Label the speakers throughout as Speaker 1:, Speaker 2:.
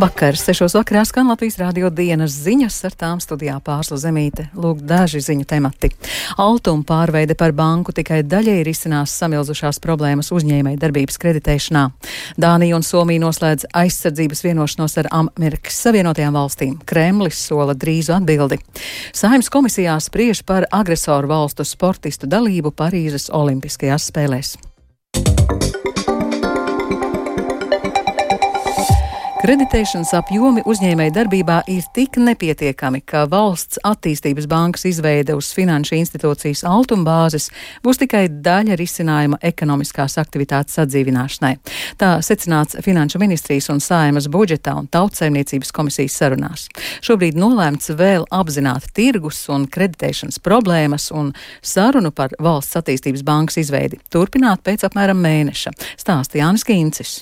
Speaker 1: Labvakar! Sešos vakarā skan Latvijas rādio dienas ziņas, ar tām studijā pārsla zemīte. Lūk, daži ziņu temati. Altuma pārveide par banku tikai daļai risinās samilzušās problēmas uzņēmēja darbības kreditēšanā. Dānija un Somija noslēdz aizsardzības vienošanos ar Amerikas Savienotajām valstīm. Kremlis sola drīzu atbildi. Saimnes komisijā spriež par agresoru valstu sportistu dalību Parīzes Olimpiskajās spēlēs. Kreditēšanas apjomi uzņēmēja darbībā ir tik nepietiekami, ka valsts attīstības bankas izveide uz finanšu institūcijas altumbāzes būs tikai daļa risinājuma ekonomiskās aktivitātes atdzīvināšanai. Tā secināts Finanšu ministrijas un Saimas budžetā un tautsaimniecības komisijas sarunās. Šobrīd nolēmts vēl apzināt tirgus un kreditēšanas problēmas un sarunu par valsts attīstības bankas izveidi turpināt pēc apmēram mēneša, stāsta Jānis Kīncis.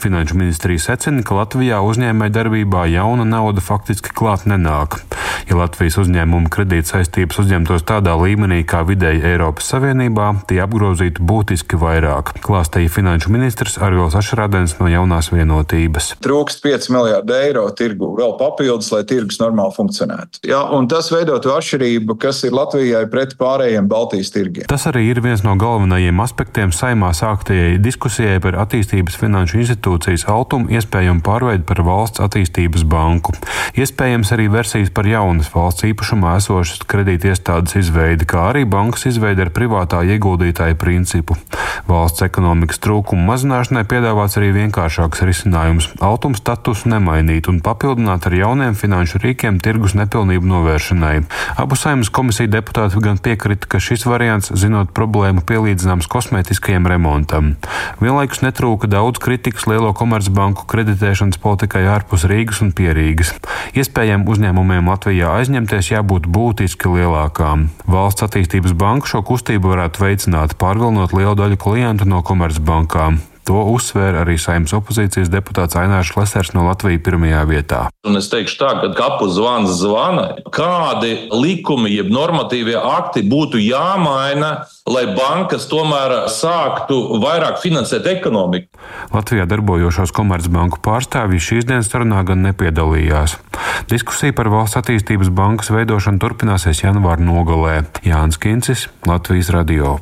Speaker 2: Finanšu ministrija secina, ka Latvijā uzņēmēja darbībā jauna nauda faktiski klāt nenāk. Ja Latvijas uzņēmuma kredīt saistības uzņemtos tādā līmenī kā vidēji Eiropas Savienībā, tie apgrozītu būtiski vairāk, klāstīja finanšu ministrs Arvils Ašrādens no jaunās vienotības.
Speaker 3: Trūkst 5 miljārdu eiro tirgu vēl papildus, lai tirgus normāli funkcionētu. Jā, un tas veidotu atšķirību, kas ir Latvijai pret pārējiem Baltijas tirgiem.
Speaker 2: Tas arī ir viens no galvenajiem aspektiem saimā sāktajai diskusijai par attīstības finanšu institūcijas Altum iespējamu pārveidi par valsts attīstības banku. Iespējams arī versijas par jaunas valsts īpašumā esošas kredītiestādes izveidi, kā arī bankas izveidi ar privātā ieguldītāja principu. Valsts ekonomikas trūkumu mazināšanai piedāvāts arī vienkāršāks risinājums - Altum statusu nemainīt un papildināt ar jauniem finanšu rīkiem tirgus nepilnību novēršanai. Abu saimnes komisiju deputāti gan piekrita, ka šis variants, zinot problēmu, pielīdzināms kosmētiskajam remontam. Vienlaikus netrūka daudz kritikas lielo komercbanku kreditēšanas politikai ārpus Rīgas un Pierīgas. Iespējām uzņēmumiem Latvijā aizņemties jābūt būtiski lielākām. Valsts attīstības banka šo kustību varētu veicināt, pārvilnot lielu daļu klientu no komercbankām. To uzsvēra arī saimnes opozīcijas deputāts Ainārs Lesers no Latvijas pirmajā vietā.
Speaker 4: Un es teikšu tā, ka kapu zvans zvana, kādi likumi, jeb normatīvie akti būtu jāmaina, lai bankas tomēr sāktu vairāk finansēt ekonomiku.
Speaker 2: Latvijā darbojošos komercbanku pārstāvji šīs dienas sarunā gan nepiedalījās. Diskusija par valsts attīstības bankas veidošanu turpināsies janvāra nogalē. Jānis Kincis, Latvijas radio.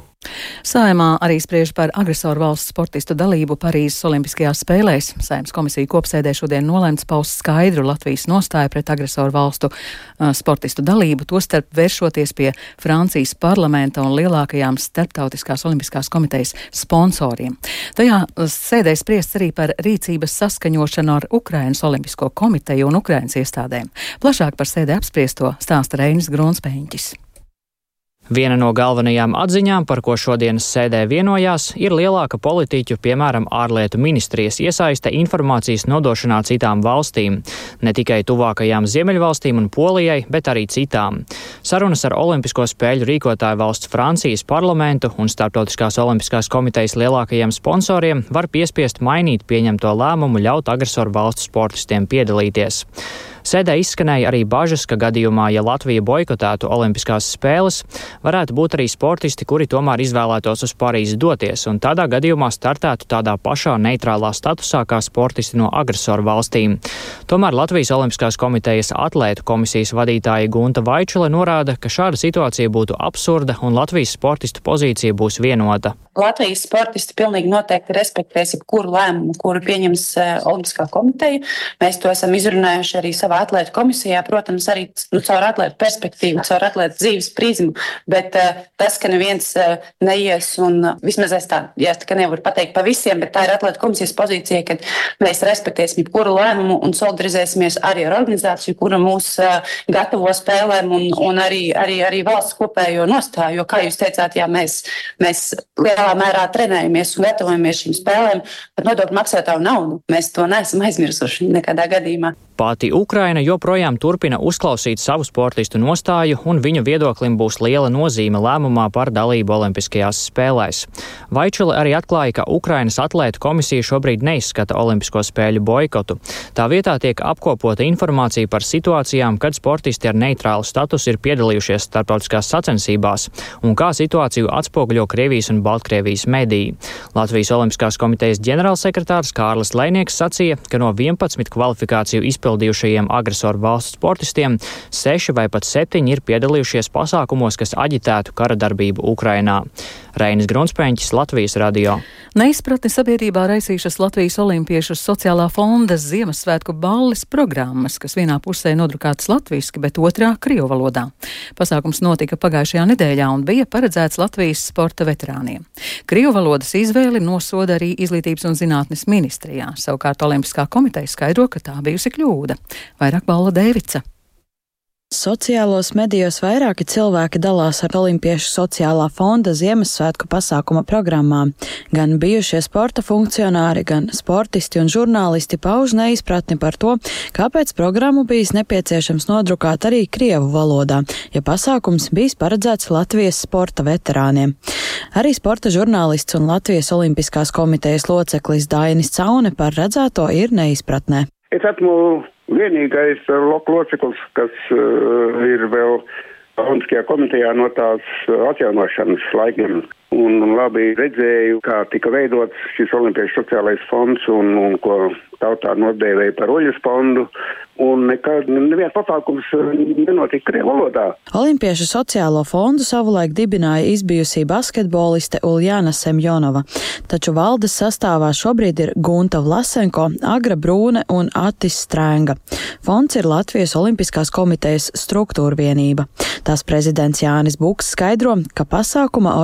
Speaker 1: Saimā arī spriež par agresoru valsts sportistu dalību Parīzes Olimpiskajās spēlēs. Saimnes komisija kopsēdē šodien nolēmts paust skaidru Latvijas nostāju pret agresoru valstu uh, sportistu dalību, tostarp vēršoties pie Francijas parlamenta un lielākajām starptautiskās olimpiskās komitejas sponsoriem. Tajā sēdē spriests arī par rīcības saskaņošanu ar Ukrainas Olimpisko komiteju un Ukrainas iestādēm. Plašāk par sēdē apspriesto stāsta Reinis Grunspēņķis.
Speaker 5: Viena no galvenajām atziņām, par ko šodienas sēdē vienojās, ir lielāka politiķu, piemēram, ārlietu ministrijas iesaiste informācijas nodošanā citām valstīm, ne tikai tuvākajām Ziemeļvalstīm un Polijai, bet arī citām. Sarunas ar Olimpisko spēļu rīkotāju valsts Francijas parlamentu un Startautiskās olimpiskās komitejas lielākajiem sponsoriem var piespiest mainīt pieņemto lēmumu ļaut agresoru valstu sportistiem piedalīties. Sēdē izskanēja arī bažas, ka gadījumā, ja Latvija boikotētu Olimpiskās spēles, varētu būt arī sportisti, kuri tomēr izvēlētos uz Parīzi doties, un tādā gadījumā startētu tādā pašā neitrālā statusā kā sportisti no agresoru valstīm. Tomēr Latvijas Olimpiskās komitejas atlētu komisijas vadītāja Gunta Vaičule norāda, ka šāda situācija būtu absurda un Latvijas sportistu pozīcija būs vienota.
Speaker 6: Latvijas sportisti pilnīgi noteikti respektēs jebkuru lēmumu, kuru pieņems eh, Olimpiskā komiteja. Mēs to esam izrunājuši arī savā atlētu komisijā, protams, arī nu, caur atlētu perspektīvu, caur atlētu dzīves prizmu. Bet uh, tas, ka neviens uh, neies, un uh, vismaz es tā, jā, tā nevaru pateikt pa visiem, bet tā ir atlētu komisijas pozīcija, ka mēs respektēsim jebkuru lēmumu un solidarizēsimies arī ar organizāciju, kura mūs uh, gatavo spēlēm un, un arī, arī, arī valsts kopējo nostāju. Jo, kā jūs teicāt, jā, mēs, mēs lielā mērā trenējamies un gatavojamies šīm spēlēm, bet nodokļu maksātāju naudu mēs to neesam aizmirsuši nekādā gadījumā.
Speaker 5: Pati Ukraina joprojām turpina uzklausīt savu sportistu nostāju, un viņu viedoklim būs liela nozīme lēmumā par dalību Olimpiskajās spēlēs. Vaičuli arī atklāja, ka Ukrainas atlētu komisija šobrīd neizskata Olimpisko spēļu boikotu. Tā vietā tiek apkopota informācija par situācijām, kad sportisti ar neitrālu statusu ir piedalījušies starptautiskās sacensībās, un kā situāciju atspoguļo Krievijas un Baltkrievijas mediji. Latvijas Olimpiskās komitejas ģenerālsekretārs Kārlis Leinieks sacīja, ka no 11 kvalifikāciju izpildījušiem izpildījušajiem agresoru valsts sportistiem, seši vai pat septiņi ir piedalījušies pasākumos, kas aģitētu kara darbību Ukrainā. Reinis Grunspēņķis, Latvijas radio.
Speaker 1: Neizpratni sabiedrībā raisījušas Latvijas Olimpiešu sociālā fonda Ziemassvētku balles programmas, kas vienā pusē nodrukātas latviski, bet otrā krievu valodā. Pasākums notika pagājušajā nedēļā un bija paredzēts Latvijas sporta veterāniem. Krievu valodas izvēli nosoda arī Izglītības un zinātnes ministrijā. Savukārt Olimpiskā komiteja skaidro, ka tā bijusi kļūda. Vairāk Balla Dēvica.
Speaker 7: Sociālos medijos vairāki cilvēki dalās ar Olimpiešu sociālā fonda Ziemassvētku pasākuma programmām. Gan bijušie sporta funkcionāri, gan sportisti un žurnālisti pauž neizpratni par to, kāpēc programmu bijis nepieciešams nodrukāt arī Krievu valodā, ja pasākums bijis paredzēts Latvijas sporta veterāniem. Arī sporta žurnālists un Latvijas Olimpiskās komitejas loceklis Dainis Caune par redzēto ir neizpratnē.
Speaker 8: Es esmu vienīgais uh, loceklis, kas uh, ir vēl Olimpiskajā komitejā no tās uh, atjaunošanas laikiem. Un labi redzēju, kā tika veidots šis Olimpiešu sociālais fonds un, un ko tautā nodēvēja par oļas fondu un nekad neviens pasākums eh, nenotika Krievu valodā.
Speaker 7: Olimpiešu sociālo fondu savulaik dibināja izbijusī basketboliste Uljāna Semjonova, taču valdes sastāvā šobrīd ir Gunta Vlasenko, Agra Brūne un Atis Strēnga. Fonds ir Latvijas Olimpiskās komitejas struktūra vienība. Tās prezidents Jānis Buks skaidro, ka pasākuma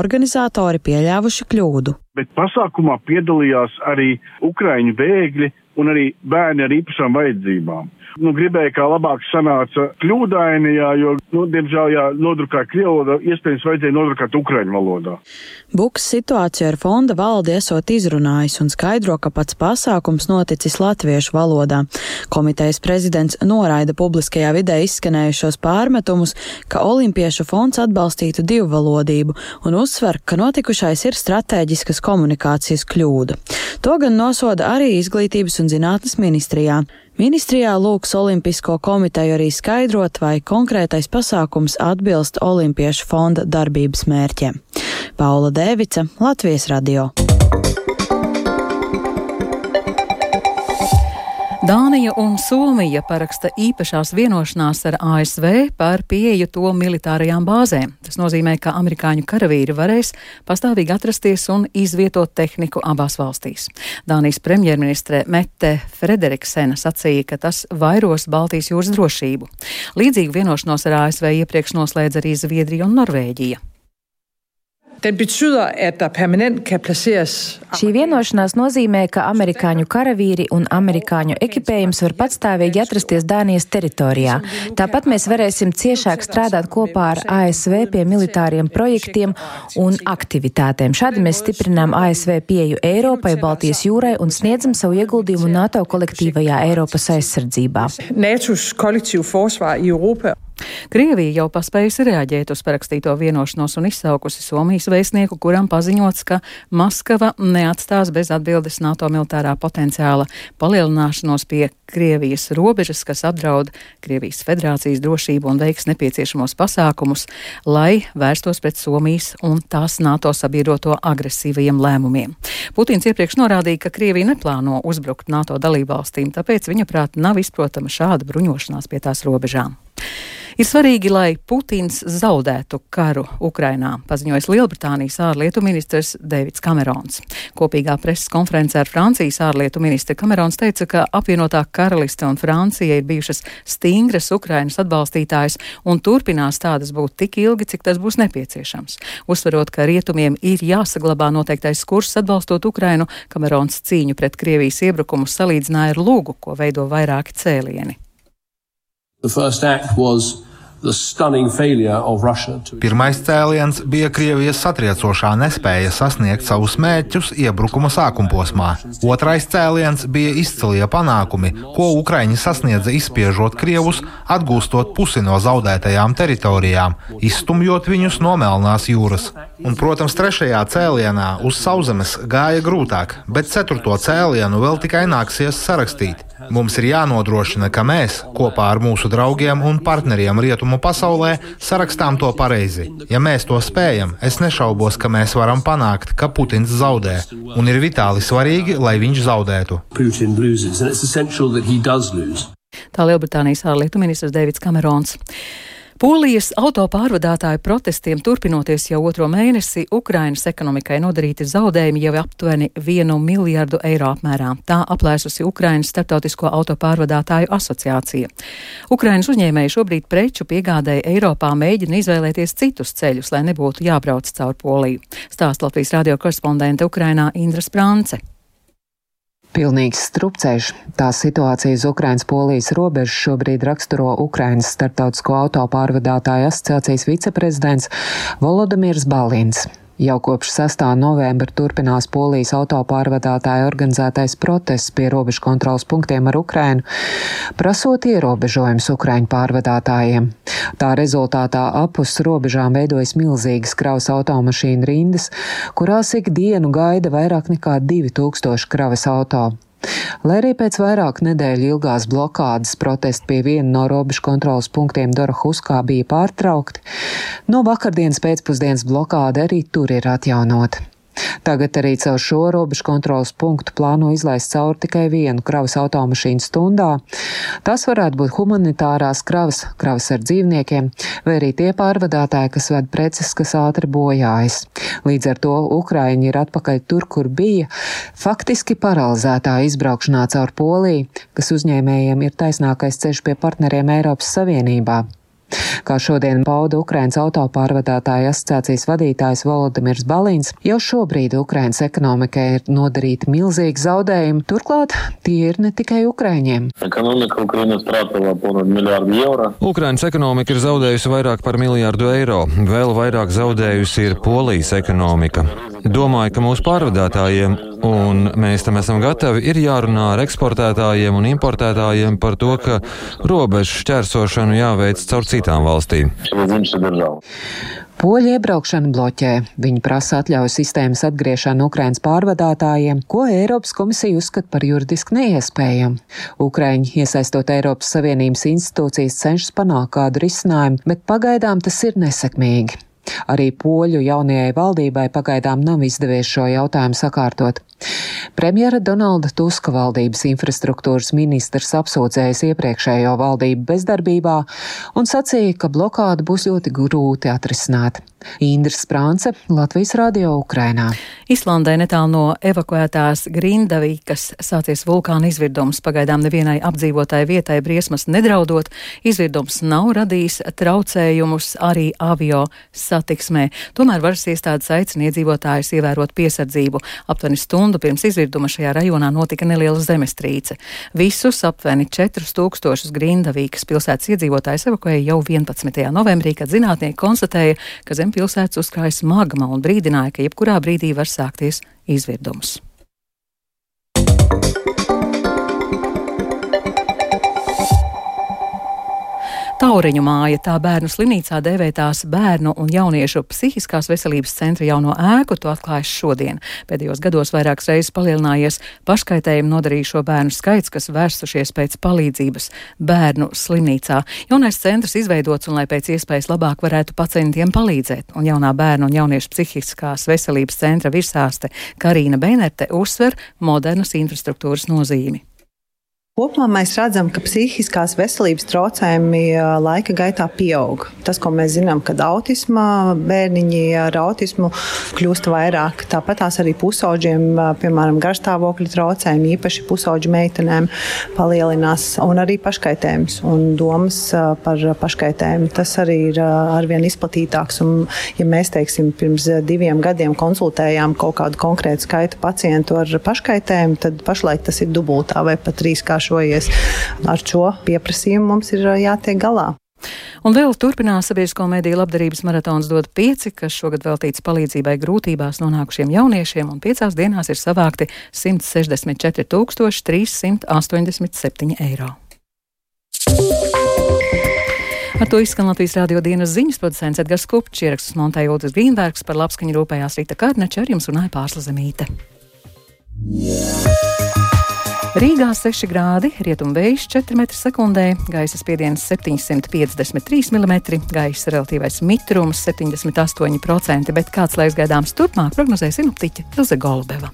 Speaker 7: organizatori pieļāvuši kļūdu.
Speaker 9: Bet pasākumā piedalījās arī Ukraiņu bēgļi un arī bērni ar īpašām vajadzībām. Nu, gribēju, kā labāk sanāca kļūdaini, jā, jo, nu, diemžēl, jā, nodrukāja krievu valodā, iespējams, vajadzēja nodrukāt ukraiņu valodā.
Speaker 7: Buks situāciju ar fonda valdi esot izrunājis un skaidro, ka pats pasākums noticis latviešu valodā. Komitejas prezidents noraida publiskajā vidē izskanējušos pārmetumus, ka Olimpiešu fonds atbalstītu divu valodību un uzsver, ka notikušais ir strateģiskas komunikācijas kļūda. To gan nosoda arī Izglītības un zinātnes ministrijā. Ministrijā lūgs Olimpisko komiteju arī skaidrot, vai konkrētais pasākums atbilst Olimpiešu fonda darbības mērķiem. Paula Dēvica, Latvijas radio.
Speaker 1: Dānija un Somija paraksta īpašās vienošanās ar ASV par pieeju to militārajām bāzēm. Tas nozīmē, ka amerikāņu karavīri varēs pastāvīgi atrasties un izvietot tehniku abās valstīs. Dānijas premjerministre Mette Frederiksena sacīja, ka tas vairos Baltijas jūras drošību. Līdzīgu vienošanos ar ASV iepriekš noslēdz arī Zviedrija un Norvēģija.
Speaker 10: Šī vienošanās nozīmē, ka amerikāņu karavīri un amerikāņu ekipējums var patstāvīgi atrasties Dānijas teritorijā. Tāpat mēs varēsim ciešāk strādāt kopā ar ASV pie militāriem projektiem un aktivitātēm. Šādi mēs stiprinām ASV pieju Eiropai, Baltijas jūrai un sniedzam savu ieguldījumu NATO kolektīvajā Eiropas aizsardzībā.
Speaker 1: NATO's kolektīvu forsvar i Eiropa Krievija jau paspējusi reaģēt uz parakstīto vienošanos un izsaukusi Somijas vēstnieku, kuram paziņots, ka Maskava neatstās bez atbildes NATO militārā potenciāla palielināšanos pie Krievijas robežas, kas apdraud Krievijas federācijas drošību un veiks nepieciešamos pasākumus, lai vērstos pret Somijas un tās NATO sabiedroto agresīvajiem lēmumiem. Putins iepriekš norādīja, ka Krievija neplāno uzbrukt NATO dalībvalstīm, tāpēc viņa prāt nav izprotama šāda bruņošanās pie tās robežām. Ir svarīgi, lai Putins zaudētu karu Ukrainā, paziņojas Lielbritānijas ārlietu ministrs Deivids Kamerons. Kopīgā preses konferencē ar Francijas ārlietu ministru Kamerons teica, ka apvienotā karaliste un Francija ir bijušas stingras Ukrainas atbalstītājas un turpinās tādas būt tik ilgi, cik tas būs nepieciešams. Uzsverot, ka rietumiem ir jāsaglabā noteiktais kurs atbalstot Ukrainu, Kamerons cīņu pret Krievijas iebrukumu salīdzināja ar lūgu, ko veido vairāki cēlieni.
Speaker 11: Pirmais cēliens bija Krievijas satriecošā nespēja sasniegt savus mērķus iebrukuma sākumposmā. Otrais cēliens bija izcilie panākumi, ko Ukraiņi sasniedza izspiežot Krievus, atgūstot pusi no zaudētajām teritorijām, izstumjot viņus no Melnās jūras. Un, protams, trešajā cēlienā uz sauszemes gāja grūtāk, bet ceturto cēlienu vēl tikai nāksies sarakstīt. Mums ir jānodrošina, ka mēs kopā ar mūsu draugiem un partneriem rietumu pasaulē sarakstām to pareizi. Ja mēs to spējam, es nešaubos, ka mēs varam panākt, ka Putins zaudē, un ir vitāli svarīgi, lai viņš zaudētu.
Speaker 1: Tā Lielbritānijas ārlietu ministrs Deivids Kamerons. Polijas autopārvadātāju protestiem turpinoties jau otro mēnesi, Ukrainas ekonomikai nodarīti zaudējumi jau aptuveni vienu miljardu eiro apmērā. Tā aplēsusi Ukrainas starptautisko autopārvadātāju asociācija. Ukrainas uzņēmēji šobrīd preču piegādēja Eiropā mēģina izvēlēties citus ceļus, lai nebūtu jābrauc caur Poliju. Stāst Latvijas radio korespondente Ukrainā Indra Sprance.
Speaker 12: Pilnīgs strupceļš. Tā situācija uz Ukrainas-Polijas robežas šobrīd raksturo Ukrainas starptautisko autopārvadātāju asociācijas viceprezidents Volodimirs Balins. Jau kopš 6. novembra turpinās Polijas autopārvadātāja organizētais protests pie robežu kontrolas punktiem ar Ukrainu, prasot ierobežojumus Ukraiņu pārvadātājiem. Tā rezultātā apus robežām veidojas milzīgas kravas automašīnu rindas, kurās ik dienu gaida vairāk nekā 2000 kravas auto. Lai arī pēc vairāk nedēļu ilgās blokādes protesti pie viena no robežu kontrolas punktiem Dorohuskā bija pārtraukti, no vakardienas pēcpusdienas blokāde arī tur ir atjaunota. Tagad arī caur šo robežu kontrolas punktu plāno izlaist cauri tikai vienu kravas automašīnu stundā. Tas varētu būt humanitārās kravas, kravas ar dzīvniekiem, vai arī tie pārvadātāji, kas ved preces, kas ātri bojājas. Līdz ar to Ukraiņi ir atpakaļ tur, kur bija, faktiski paralizētā izbraukšanā caur Poliju, kas uzņēmējiem ir taisnākais ceļš pie partneriem Eiropas Savienībā. Kā šodien pauda Ukrainas autopārvadātāja asociācijas vadītājs Volodimirs Balīns, jau šobrīd Ukrainas ekonomikai ir nodarīti milzīgi zaudējumi, turklāt tie ir ne tikai Ukraiņiem.
Speaker 13: Ukrainas ekonomika ir zaudējusi vairāk par miljārdu eiro, vēl vairāk zaudējusi ir Polijas ekonomika. Domāju, ka mūsu pārvadātājiem, un mēs tam esam gatavi, ir jārunā ar eksportētājiem un importētājiem par to, ka robežu šķērsošanu jāveic caur citām valstīm.
Speaker 12: Poļi iebraukšanu bloķē. Viņi prasa atļauju sistēmas atgriešanu Ukrainas pārvadātājiem, ko Eiropas komisija uzskata par juridiski neiespējamu. Ukraiņi, iesaistot Eiropas Savienības institūcijas, cenšas panākt kādu risinājumu, bet pagaidām tas ir nesekmīgi. Arī poļu jaunajai valdībai pagaidām nav izdevies šo jautājumu sakārtot. Premjera Donalda Tuska valdības infrastruktūras ministrs apsūdzējis iepriekšējo valdību bezdarbībā un sacīja, ka blokādu būs ļoti grūti atrisināt. Indra Sprānce, Latvijas radio Ukrainā.
Speaker 1: Islandē netālu no evakuētās Grindavīkas sācies vulkāna izvirdums. Pagaidām nevienai apdzīvotai vietai briesmas nedraudot, izvirdums nav radījis traucējumus arī avio satiksmē. Tomēr varas iestādes aicina iedzīvotājus ievērot piesardzību. Aptuveni stundu pirms izvirduma šajā rajonā notika neliela zemestrīce. Visus aptuveni 4000 Grindavīkas pilsētas iedzīvotājus evakuēja jau 11. novembrī, kad zinātnieki konstatēja, ka zem pilsētas uzkrājas magma un brīdināja, ka jebkurā brīdī var sākties izvirdums. Tauriņu māja, tā bērnu slimnīcā dēvētās bērnu un jauniešu psihiskās veselības centra jauno ēku, to atklājas šodien. Pēdējos gados vairākas reizes palielinājies paškaitējumu nodarījušo bērnu skaits, kas vērsušies pēc palīdzības bērnu slimnīcā. Jaunais centrs izveidots un lai pēc iespējas labāk varētu pacientiem palīdzēt, un jaunā bērnu un jauniešu psihiskās veselības centra virsāste Karīna Beinerte uzsver modernas infrastruktūras nozīmi.
Speaker 14: Kopumā mēs redzam, ka psihiskās veselības traucējumi laika gaitā pieaug. Tas, ko mēs zinām, kad autisma bērniņi ar autismu kļūst vairāk, tāpat arī pusauģiem, piemēram, garstāvokļa traucējumi, īpaši pusauģu meitenēm palielinās, un arī paškaitējums un domas par paškaitējumu. Tas arī ir arvien izplatītāks. Un, ja mēs, teiksim, pirms diviem gadiem konsultējām kaut kādu konkrētu skaitu pacientu ar paškaitējumu, tad pašlaik tas ir dubultā vai pat trīskārši vienkāršojies. Ar šo pieprasījumu mums ir jātiek galā.
Speaker 1: Un vēl turpinās sabiedrisko mediju labdarības maratons dod pieci, kas šogad veltīts palīdzībai grūtībās nonākušiem jauniešiem, un piecās dienās ir savākti 164 387 eiro. Ar to izskan Latvijas rādio dienas ziņas producents Edgars Kupčs, ierakstus montēja Ulris Grīnbergs, par labskaņu rūpējās Rīta Kārneča, ar jums runāja Pārsla Zemīte. Rīgā 6 grādi, rietumvējš 4 m2, gaisa spiediens 753 mm, gaisa relatīvais mitrums 78%, bet kāds laiks gaidāms turpmāk prognozē sinoptiķe Ilze Golbeva.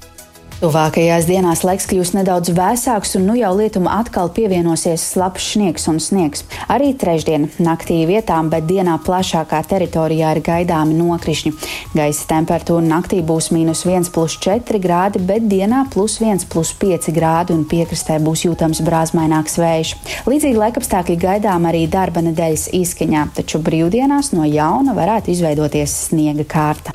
Speaker 15: Tuvākajās dienās laiks kļūs nedaudz vēsāks, un nu jau lietuma atkal pievienosies slapjš sniegs un sniegs. Arī trešdien naktī vietām, bet dienā plašākā teritorijā ir gaidāmi nokrišņi. Gaisa temperatūra naktī būs mīnus 1,4 grādi, bet dienā plus 1,5 grādi, un piekrastē būs jūtams brāzmaināks vējš. Līdzīgi laikapstākļi gaidām arī darba nedēļas izskaņā, taču brīvdienās no jauna varētu izveidoties sniega kārta.